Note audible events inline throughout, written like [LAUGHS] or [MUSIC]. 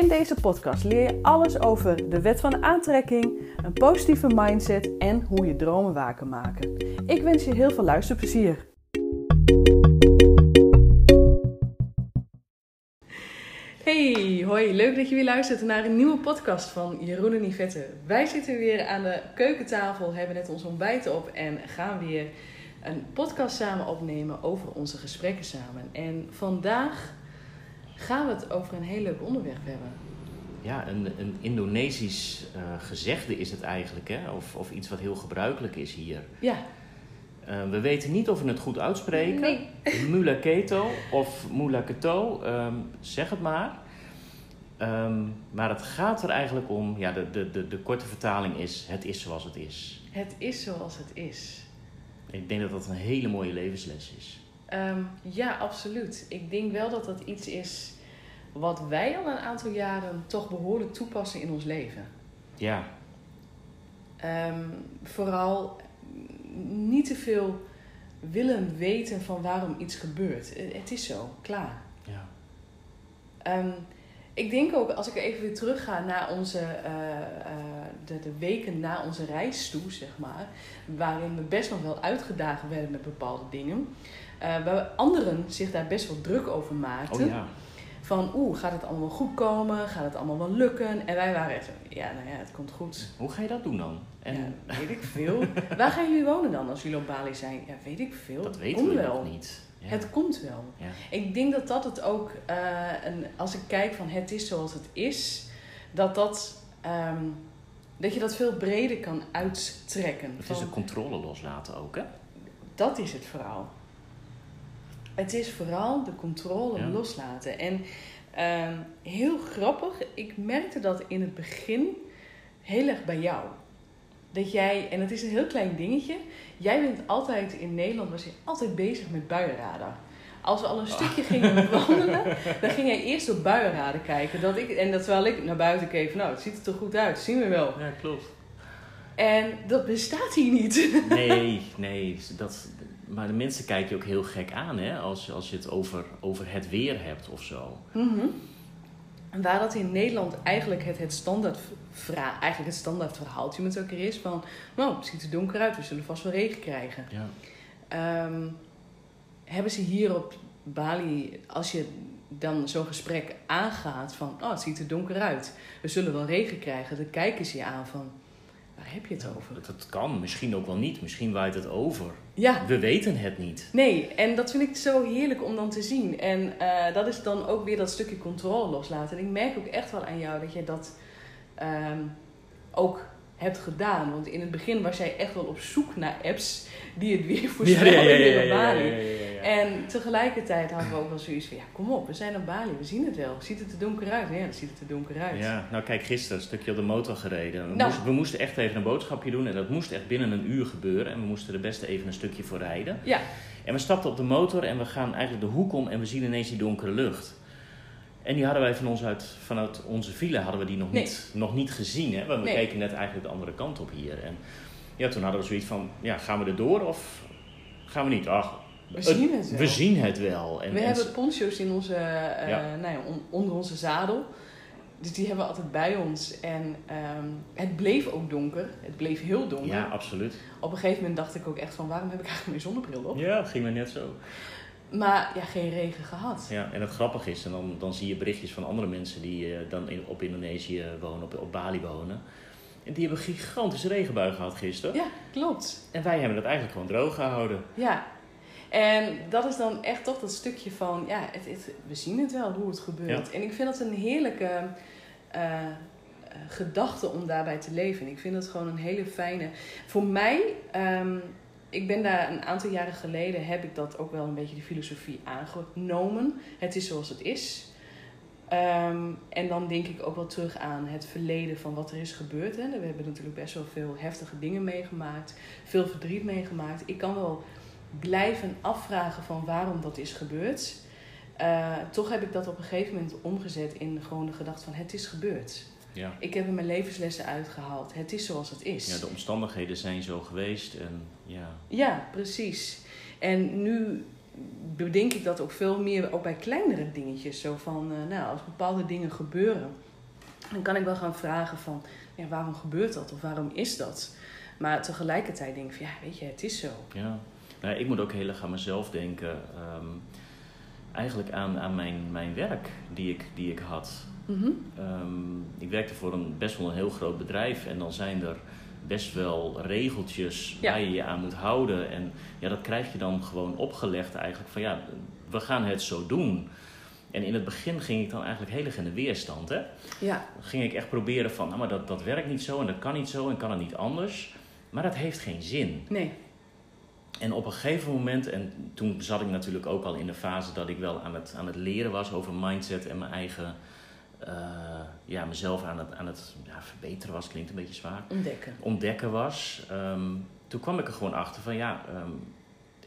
In deze podcast leer je alles over de wet van aantrekking, een positieve mindset en hoe je dromen waar kan maken. Ik wens je heel veel luisterplezier. Hey, hoi, leuk dat je weer luistert naar een nieuwe podcast van Jeroen en Yvette. Wij zitten weer aan de keukentafel, hebben net ons ontbijt op en gaan weer een podcast samen opnemen over onze gesprekken samen. En vandaag gaan we het over een heel leuk onderwerp hebben. Ja, een, een Indonesisch uh, gezegde is het eigenlijk, hè? Of, of iets wat heel gebruikelijk is hier. Ja. Uh, we weten niet of we het goed uitspreken. Nee. Mula keto of mula keto, um, zeg het maar. Um, maar het gaat er eigenlijk om, ja, de, de, de, de korte vertaling is: het is zoals het is. Het is zoals het is. Ik denk dat dat een hele mooie levensles is. Um, ja, absoluut. Ik denk wel dat dat iets is wat wij al een aantal jaren toch behoorlijk toepassen in ons leven. Ja. Um, vooral niet te veel willen weten van waarom iets gebeurt. Het is zo, klaar. Ja. Um, ik denk ook, als ik even weer terug ga naar onze, uh, uh, de, de, weken na onze reis toe, zeg maar, waarin we best nog wel uitgedaagd werden met bepaalde dingen, uh, waar anderen zich daar best wel druk over maakten. Oh ja. Van, oeh, gaat het allemaal goed komen? Gaat het allemaal wel lukken? En wij waren echt zo, ja, nou ja, het komt goed. Hoe ga je dat doen dan? En... Ja, weet ik veel. [LAUGHS] Waar gaan jullie wonen dan als jullie op Bali zijn? Ja, weet ik veel. Dat weten we wel. nog niet. Ja. Het komt wel. Ja. Ik denk dat dat het ook, uh, een, als ik kijk van het is zoals het is, dat dat, um, dat je dat veel breder kan uittrekken. Het is de controle loslaten ook, hè? Dat is het vooral. Het is vooral de controle ja. loslaten. En um, heel grappig, ik merkte dat in het begin heel erg bij jou. Dat jij, en het is een heel klein dingetje, jij bent altijd in Nederland, was je altijd bezig met buienradar. Als we al een stukje gingen [LAUGHS] wandelen, dan ging jij eerst op buienradar kijken. Dat ik, en dat terwijl ik naar buiten keek van, nou, het ziet er toch goed uit, zien we wel. Ja, klopt. En dat bestaat hier niet. Nee, [LAUGHS] nee. Dat, maar de mensen kijken je ook heel gek aan, hè? Als, als je het over, over het weer hebt of zo. Mm -hmm. En waar dat in Nederland eigenlijk het, het standaard vraag, eigenlijk het standaard verhaaltje met elkaar is van, nou, het ziet er donker uit, we zullen vast wel regen krijgen. Ja. Um, hebben ze hier op Bali, als je dan zo'n gesprek aangaat van, oh, het ziet er donker uit, we zullen wel regen krijgen, dan kijken ze je aan van, waar heb je het over? Dat, dat kan, misschien ook wel niet, misschien waait het over. Ja. We weten het niet. Nee, en dat vind ik zo heerlijk om dan te zien. En uh, dat is dan ook weer dat stukje controle loslaten. En ik merk ook echt wel aan jou dat je dat um, ook hebt gedaan. Want in het begin was jij echt wel op zoek naar apps die het weer voorspellen ja, ja, ja, ja, ja, En tegelijkertijd hadden we ook wel zoiets van, ja kom op, we zijn op Bali, we zien het wel. Ziet het er donker uit? Ja, dan ziet het er donker uit. Ja, nou kijk, gisteren een stukje op de motor gereden. We, Nou. moesten, we moesten echt even een boodschapje doen en dat moest echt binnen een uur gebeuren. En we moesten er best even een stukje voor rijden. Ja, En we stapten op de motor en we gaan eigenlijk de hoek om en we zien ineens die donkere lucht. En die hadden wij van ons uit, vanuit onze file hadden we die nog, Nee. niet, nog niet gezien. Hè? Want we Nee. keken net eigenlijk de andere kant op hier. En ja, toen hadden we zoiets van, ja, gaan we er door of gaan we niet? Ach, we zien het wel. We zien het wel. En, we en- hebben poncho's in onze, uh, Ja. nou ja, on- onder onze zadel. Dus die hebben we altijd bij ons. En ehm, het bleef ook donker. Het bleef heel donker. ja, absoluut. Op een gegeven moment dacht ik ook echt van... waarom heb ik eigenlijk mijn zonnebril op? Ja, dat ging me net zo. Maar ja, geen regen gehad. Ja, en het grappige is, en dan, dan zie je berichtjes van andere mensen die eh, dan in, op Indonesië wonen, op, op Bali wonen. En die hebben gigantische regenbui gehad gisteren. Ja, klopt. En wij hebben het eigenlijk gewoon droog gehouden. Ja. En dat is dan echt toch dat stukje van... Ja, het, het- we zien het wel hoe het gebeurt. En ik vind het een heerlijke eh, eh, gedachte om daarbij te leven. En ik vind het gewoon een hele fijne... Voor mij... ehm, ik ben daar een aantal jaren geleden... heb ik dat ook wel een beetje die filosofie aangenomen. Het is zoals het is. Ehm, en dan denk ik ook wel terug aan het verleden van wat er is gebeurd. Hè. We hebben natuurlijk best wel veel heftige dingen meegemaakt, veel verdriet meegemaakt. Ik kan wel blijven afvragen van waarom dat is gebeurd. Uh, toch heb ik dat op een gegeven moment omgezet in gewoon de gedachte van het is gebeurd. Ja. Ik heb er mijn levenslessen uitgehaald. Het is zoals het is. Ja, de omstandigheden zijn zo geweest en ja. Ja, precies. En nu bedenk ik dat ook veel meer ook bij kleinere dingetjes. Zo van, uh, nou, als bepaalde dingen gebeuren, dan kan ik wel gaan vragen van, ja, waarom gebeurt dat of waarom is dat? Maar tegelijkertijd denk ik van, ja, weet je, het is zo. Ja, nou, ik moet ook heel erg aan mezelf denken. Ehm, eigenlijk aan, aan mijn, mijn werk die ik, die ik had. Mhm. Ehm, ik werkte voor een best wel een heel groot bedrijf en dan zijn er best wel regeltjes waar je je aan moet houden. En ja, dat krijg je dan gewoon opgelegd eigenlijk van ja, we gaan het zo doen. En in het begin ging ik dan eigenlijk heel erg in de weerstand. Hè? Ja. Dan ging ik echt proberen van, nou maar dat, dat werkt niet zo en dat kan niet zo en kan het niet anders. Maar dat heeft geen zin. Nee. En op een gegeven moment, en toen zat ik natuurlijk ook al in de fase dat ik wel aan het, aan het leren was over mindset en mijn eigen, uh, ja, mezelf aan het, aan het ja, verbeteren was, klinkt een beetje zwaar. Ontdekken. Ontdekken was. Um, toen kwam ik er gewoon achter van ja, um,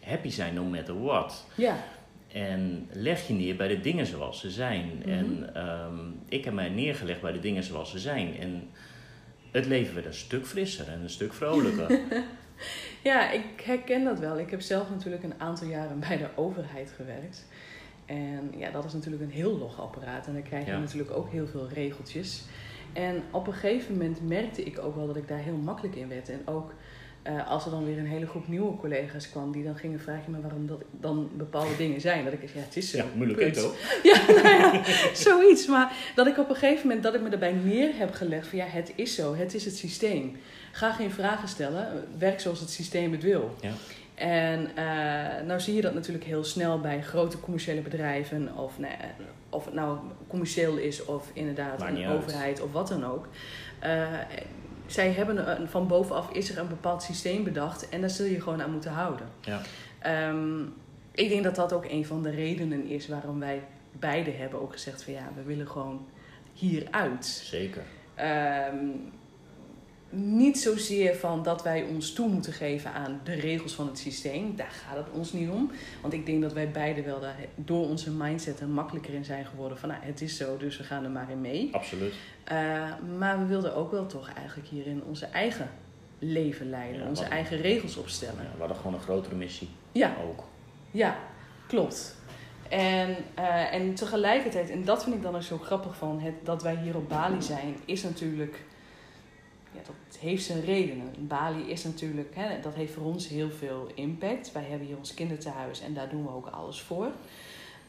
happy zijn no matter what. Ja. En leg je neer bij de dingen zoals ze zijn. Mm -hmm. En um, ik heb mij neergelegd bij de dingen zoals ze zijn. En het leven werd een stuk frisser en een stuk vrolijker. [LAUGHS] [LAUGHS] Ja, ik herken dat wel. Ik heb zelf natuurlijk een aantal jaren bij de overheid gewerkt. En ja, dat is natuurlijk een heel log apparaat. En dan krijg je natuurlijk ook heel veel regeltjes. En op een gegeven moment merkte ik ook wel dat ik daar heel makkelijk in werd. En ook uh, als er dan weer een hele groep nieuwe collega's kwam, die dan gingen vragen me waarom dat dan bepaalde dingen zijn. Dat ik ja, het is zo. Ja, moeilijk toch? [LAUGHS] Ja, nou ja, zoiets. Maar dat ik op een gegeven moment, dat ik me erbij neer heb gelegd van ja, het is zo, het is het systeem. Ga geen vragen stellen, werk zoals het systeem het wil. Ja. En uh, nou zie je dat natuurlijk heel snel bij grote commerciële bedrijven, of, nee, of het nou commercieel is of inderdaad een overheid of wat dan ook. Uh, zij hebben een, van bovenaf is er een bepaald systeem bedacht en daar zul je gewoon aan moeten houden. Ja. Um, ik denk dat dat ook een van de redenen is waarom wij beide hebben ook gezegd van ja, we willen gewoon hieruit. Zeker. Um, niet zozeer van dat wij ons toe moeten geven aan de regels van het systeem. Daar gaat het ons niet om. Want ik denk dat wij beide wel daar door onze mindset er makkelijker in zijn geworden. Van nou, het is zo, dus we gaan er maar in mee. Absoluut. Uh, maar we wilden ook wel toch eigenlijk hierin onze eigen leven leiden. onze eigen regels opstellen. Ja, we hadden gewoon een grotere missie. Ja. Ook. Ja, klopt. En, uh, en tegelijkertijd, en dat vind ik dan ook zo grappig van het, dat wij hier op Bali zijn, is natuurlijk ja, dat heeft zijn redenen. Bali is natuurlijk, hè, dat heeft voor ons heel veel impact. Wij hebben hier ons kinderthuis en daar doen we ook alles voor.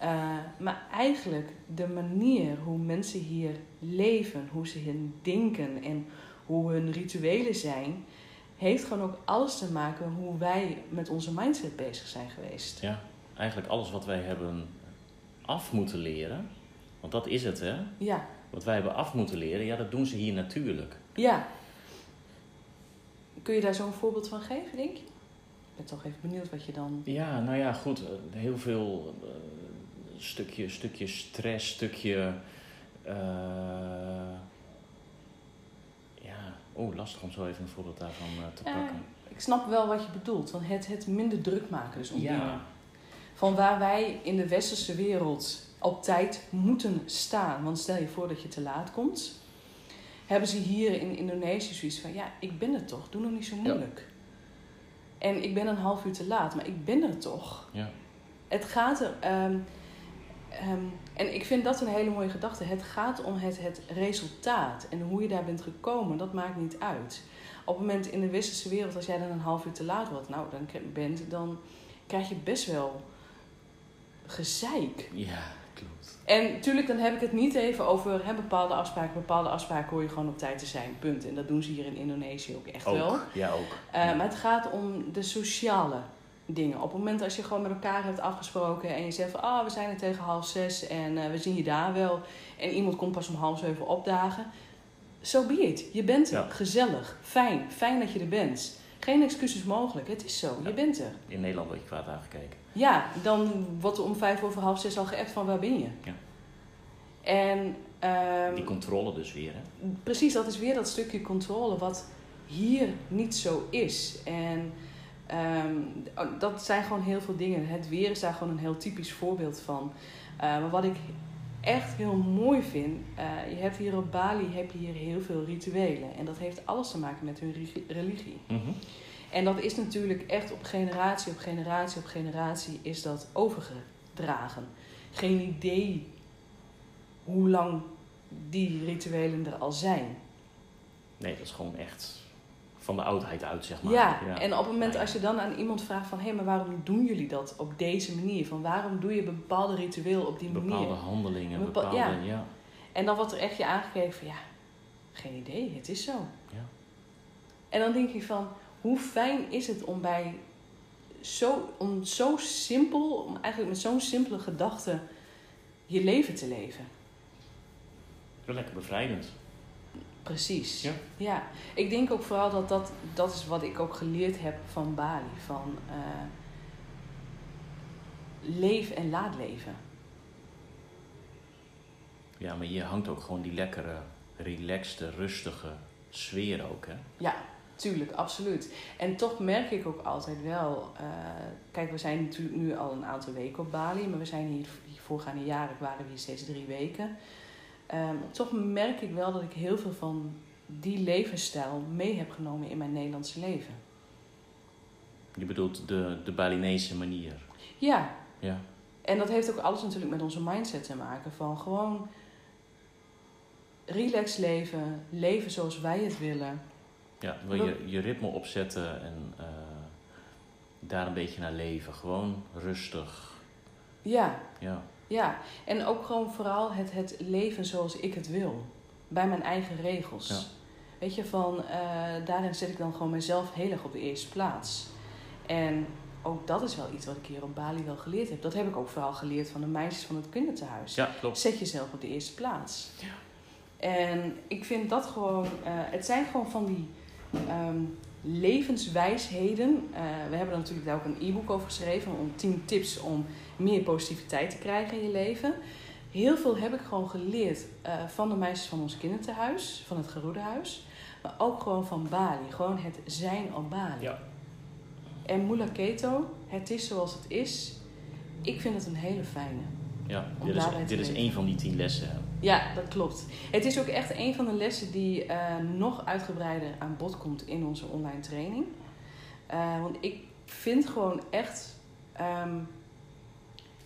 Uh, maar eigenlijk de manier hoe mensen hier leven, hoe ze hier denken en hoe hun rituelen zijn, heeft gewoon ook alles te maken hoe wij met onze mindset bezig zijn geweest. Ja, eigenlijk alles wat wij hebben af moeten leren, want dat is het hè? Ja. Wat wij hebben af moeten leren, ja, dat doen ze hier natuurlijk. Ja, Kun je daar zo'n voorbeeld van geven, denk je? Ik ben toch even benieuwd wat je dan. Ja, nou ja, goed. Eh, heel veel uh, stukje, stukje stress, stukje. Uh, ja, oh, lastig om zo even een voorbeeld daarvan te pakken. ik snap wel wat je bedoelt. Van het, het minder druk maken, dus om ja. dingen. Van waar wij in de westerse wereld op tijd moeten staan. Want stel je voor dat je te laat komt hebben ze hier in Indonesië zoiets van: ja, ik ben er toch, doe nog niet zo moeilijk. En ik ben een half uur te laat, maar ik ben er toch. Ja. Het gaat er. Um, um, en ik vind dat een hele mooie gedachte. Het gaat om het, het resultaat en hoe je daar bent gekomen, dat maakt niet uit. Op het moment in de westerse wereld, als jij dan een half uur te laat wordt, nou, dan bent, dan krijg je best wel gezeik. Ja. En natuurlijk, dan heb ik het niet even over hè, bepaalde afspraken. Bepaalde afspraken hoor je gewoon op tijd te zijn, punt. En dat doen ze hier in Indonesië ook echt wel. Ja, ook. Uh, Maar het gaat om de sociale dingen. Op het moment als je gewoon met elkaar hebt afgesproken en je zegt van... ah, oh, we zijn er tegen half zes en uh, we zien je daar wel. En iemand komt pas om half zeven opdagen. Zo so be it. Je bent er. Ja. Gezellig. Fijn. Fijn dat je er bent. Geen excuses mogelijk. Het is zo. Je bent er. In Nederland word je kwaad aangekeken. Ja, dan wordt er om vijf over half zes al geappt van waar ben je? Ja. En, ehm, Die controle dus weer, hè? precies, dat is weer dat stukje controle wat hier niet zo is. En ehm, oh, dat zijn gewoon heel veel dingen. Het weer is daar gewoon een heel typisch voorbeeld van. Eh, maar wat ik echt heel mooi vind, eh, je hebt hier op Bali heb je hier heel veel rituelen. En dat heeft alles te maken met hun religie. Mhm. En dat is natuurlijk echt op generatie op generatie op generatie is dat overgedragen. Geen idee hoe lang die rituelen er al zijn. Nee, dat is gewoon echt van de oudheid uit, zeg maar. Ja, en op het moment als je dan aan iemand vraagt van... hé, maar waarom doen jullie dat op deze manier? Van waarom doe je een bepaalde ritueel op die Bepaalde manier? handelingen, Bepa- bepaalde... ja. Ja. En dan wordt er echt je aangegeven van ja, geen idee, het is zo. Ja. En dan denk je van, hoe fijn is het om bij zo, om zo simpel, om eigenlijk met zo'n simpele gedachte je leven te leven. Wel lekker bevrijdend. Precies. Ja. ja. Ik denk ook vooral dat dat, dat is wat ik ook geleerd heb van Bali. Van eh leef en laat leven. Ja, maar je hangt ook gewoon die lekkere, relaxte, rustige sfeer ook, hè? Ja, tuurlijk, absoluut. En toch merk ik ook altijd wel. eh, kijk, we zijn natuurlijk nu al een aantal weken op Bali, maar we zijn hier, voorgaande jaren waren we hier steeds drie weken. Ehm, toch merk ik wel dat ik heel veel van die levensstijl mee heb genomen in mijn Nederlandse leven. Je bedoelt de, de Balinese manier. Ja, Ja. en dat heeft ook alles natuurlijk met onze mindset te maken. Van gewoon relax leven, leven zoals wij het willen. Ja, wil je je ritme opzetten en eh, daar een beetje naar leven. Gewoon rustig. Ja, Ja, Ja, en ook gewoon vooral het, het leven zoals ik het wil. Bij mijn eigen regels. Ja. Weet je, van eh, daarin zet ik dan gewoon mezelf heel erg op de eerste plaats. En ook dat is wel iets wat ik hier op Bali wel geleerd heb. Dat heb ik ook vooral geleerd van de meisjes van het kinderthuis. ja klopt. Zet jezelf op de eerste plaats. Ja. En ik vind dat gewoon, eh, het zijn gewoon van die ehm, levenswijsheden. Eh, we hebben er natuurlijk daar ook een e-book over geschreven om 10 tips om meer positiviteit te krijgen in je leven. Heel veel heb ik gewoon geleerd eh, van de meisjes van ons kinderthuis, van het Geroedehuis. Maar ook gewoon van Bali, gewoon het zijn op Bali. Ja. En Mula Keto, het is zoals het is. Ik vind het een hele fijne. Ja, dit is, dit is één van die tien lessen. Ja, dat klopt. Het is ook echt een van de lessen die eh, nog uitgebreider aan bod komt in onze online training. Eh, want ik vind gewoon echt. ehm,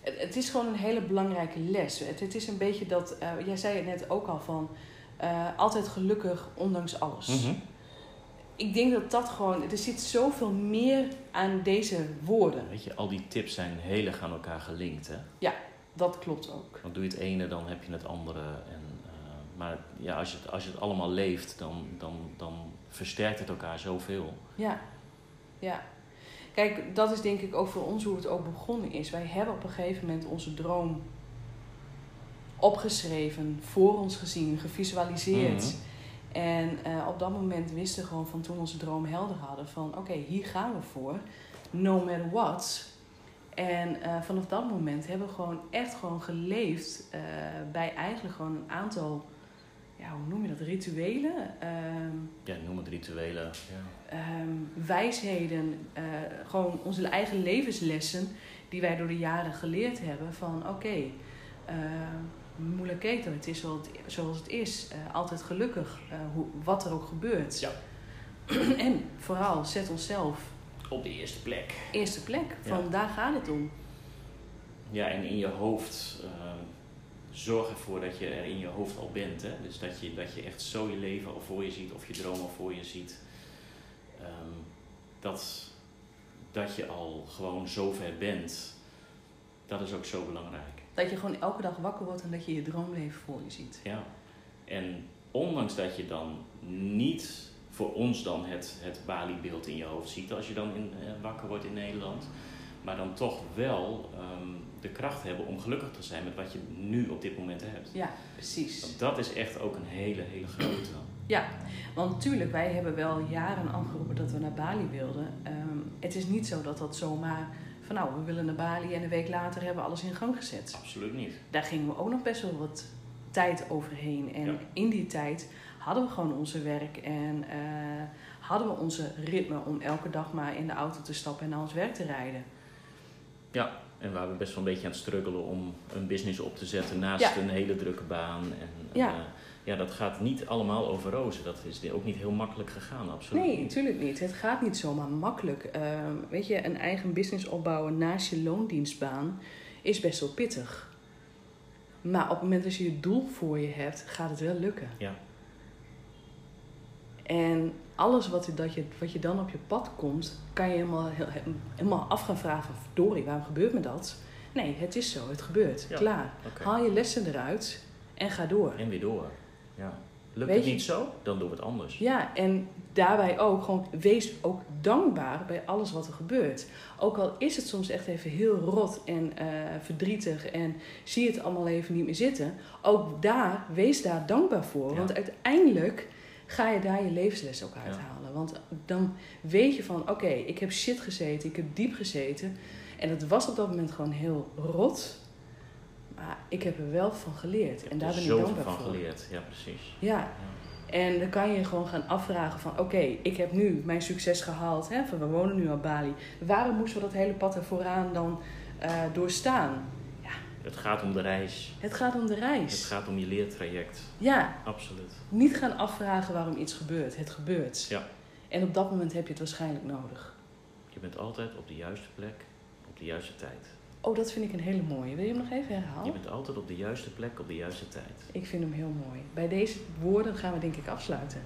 het, het is gewoon een hele belangrijke les. Het, het is een beetje dat. eh, jij zei het net ook al van. altijd gelukkig, ondanks alles. Mhm. Ik denk dat dat gewoon. Er zit zoveel meer aan deze woorden. Weet je, al die tips zijn heel erg aan elkaar gelinkt. Hè? Dat klopt ook. Want doe je het ene, dan heb je het andere. En, eh, maar ja, als je het, als je het allemaal leeft, dan, dan, dan versterkt het elkaar zoveel. Ja, ja. Kijk, dat is denk ik ook voor ons hoe het ook begonnen is. Wij hebben op een gegeven moment onze droom opgeschreven, voor ons gezien, gevisualiseerd. Mhm. En eh, op dat moment wisten we gewoon van toen we onze droom helder hadden van oké, hier gaan we voor, no matter what. En eh, vanaf dat moment hebben we gewoon echt gewoon geleefd eh, bij eigenlijk gewoon een aantal, ja, hoe noem je dat, rituelen. Ehm, Ja, noem het rituelen. Ja. ehm, wijsheden, eh, gewoon onze eigen levenslessen die wij door de jaren geleerd hebben van oké, eh Moela Keto, het is zoals het, zoals het is, eh, altijd gelukkig, eh, hoe, wat er ook gebeurt. Ja. [CLEARS THROAT] en vooral, zet onszelf Op de eerste plek. eerste plek, van Ja. daar gaat het om. Ja, en in je hoofd eh, zorg ervoor dat je er in je hoofd al bent. Hè? Dus dat je, dat je echt zo je leven al voor je ziet of je droom al voor je ziet. Ehm, dat, dat je al gewoon zo ver bent, dat is ook zo belangrijk. Dat je gewoon elke dag wakker wordt en dat je je droomleven voor je ziet. Ja. En ondanks dat je dan niet voor ons dan het, het Bali-beeld in je hoofd ziet als je dan in, eh, wakker wordt in Nederland, maar dan toch wel ehm, de kracht hebben om gelukkig te zijn met wat je nu op dit moment hebt. Ja, precies. Want dat is echt ook een hele, hele grote. Ja, want natuurlijk, wij hebben wel jaren afgeroepen dat we naar Bali wilden. Ehm, het is niet zo dat dat zomaar van nou, we willen naar Bali en een week later hebben we alles in gang gezet. Absoluut niet. Daar gingen we ook nog best wel wat tijd overheen. En Ja. in die tijd hadden we gewoon onze werk en eh, hadden we onze ritme om elke dag maar in de auto te stappen en naar ons werk te rijden. Ja, en waar we best wel een beetje aan het struggelen om een business op te zetten naast Ja. een hele drukke baan. En, Ja. eh, ja, dat gaat niet allemaal over rozen. Dat is ook niet heel makkelijk gegaan, absoluut. Nee, natuurlijk niet. Het gaat niet zomaar makkelijk. Ehm, weet je, een eigen business opbouwen naast je loondienstbaan is best wel pittig. Maar op het moment dat je je doel voor je hebt, gaat het wel lukken. Ja. En alles wat, je- dat je, wat je dan op je pad komt, kan je helemaal, helemaal af gaan vragen van... Verdorie, waarom gebeurt me dat? Nee, het is zo. Het gebeurt. Ja, Klaar. Haal je lessen eruit en ga door. En weer door. Ja. Lukt Weet het je- niet zo, dan doen we het anders. Ja, en daarbij ook gewoon wees ook dankbaar bij alles wat er gebeurt. Ook al is het soms echt even heel rot en eh, verdrietig en zie je het allemaal even niet meer zitten. Ook daar, wees daar dankbaar voor. Ja. Want uiteindelijk ga je daar je levensles ook uithalen. Want dan weet je van, oké, ik heb shit gezeten, ik heb diep gezeten. En het was op dat moment gewoon heel rot. Maar ik heb er wel van geleerd. Ik En daar ben ik dankbaar van voor. geleerd. Ja, precies. Ja, Ja. en dan kan je je gewoon gaan afvragen van... oké, ik heb nu mijn succes gehaald. Hè, van we wonen nu op Bali. Waarom moesten we dat hele pad er vooraan dan eh, doorstaan? Het gaat om de reis. Het gaat om de Het reis. gaat om je leertraject. Ja, Absoluut. niet gaan afvragen waarom iets gebeurt. Het gebeurt. Ja. En op dat moment heb je het waarschijnlijk nodig. Je bent altijd op de juiste plek, op de juiste tijd. Oh, dat vind ik een hele mooie. Wil je hem nog even Je herhalen? bent altijd op de juiste plek, op de juiste tijd. Ik vind hem heel mooi. Bij deze woorden gaan we denk ik afsluiten.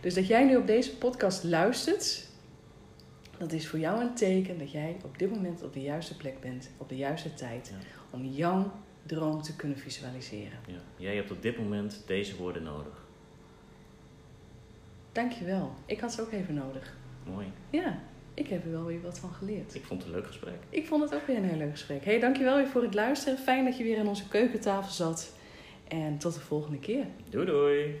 Dus dat jij nu op deze podcast luistert, dat is voor jou een teken dat jij op dit moment op de juiste plek bent, op de juiste tijd, Ja. om jouw droom te kunnen visualiseren. Ja. Jij hebt op dit moment deze woorden nodig. Dankjewel. Ik had ze ook even nodig. Mooi. Ja, ik heb er wel weer wat van geleerd. Ik vond het een leuk gesprek. Ik vond het ook weer een heel leuk gesprek. Hey, dankjewel weer voor het luisteren. Fijn dat je weer aan onze keukentafel zat. En tot de volgende keer. Doei doei!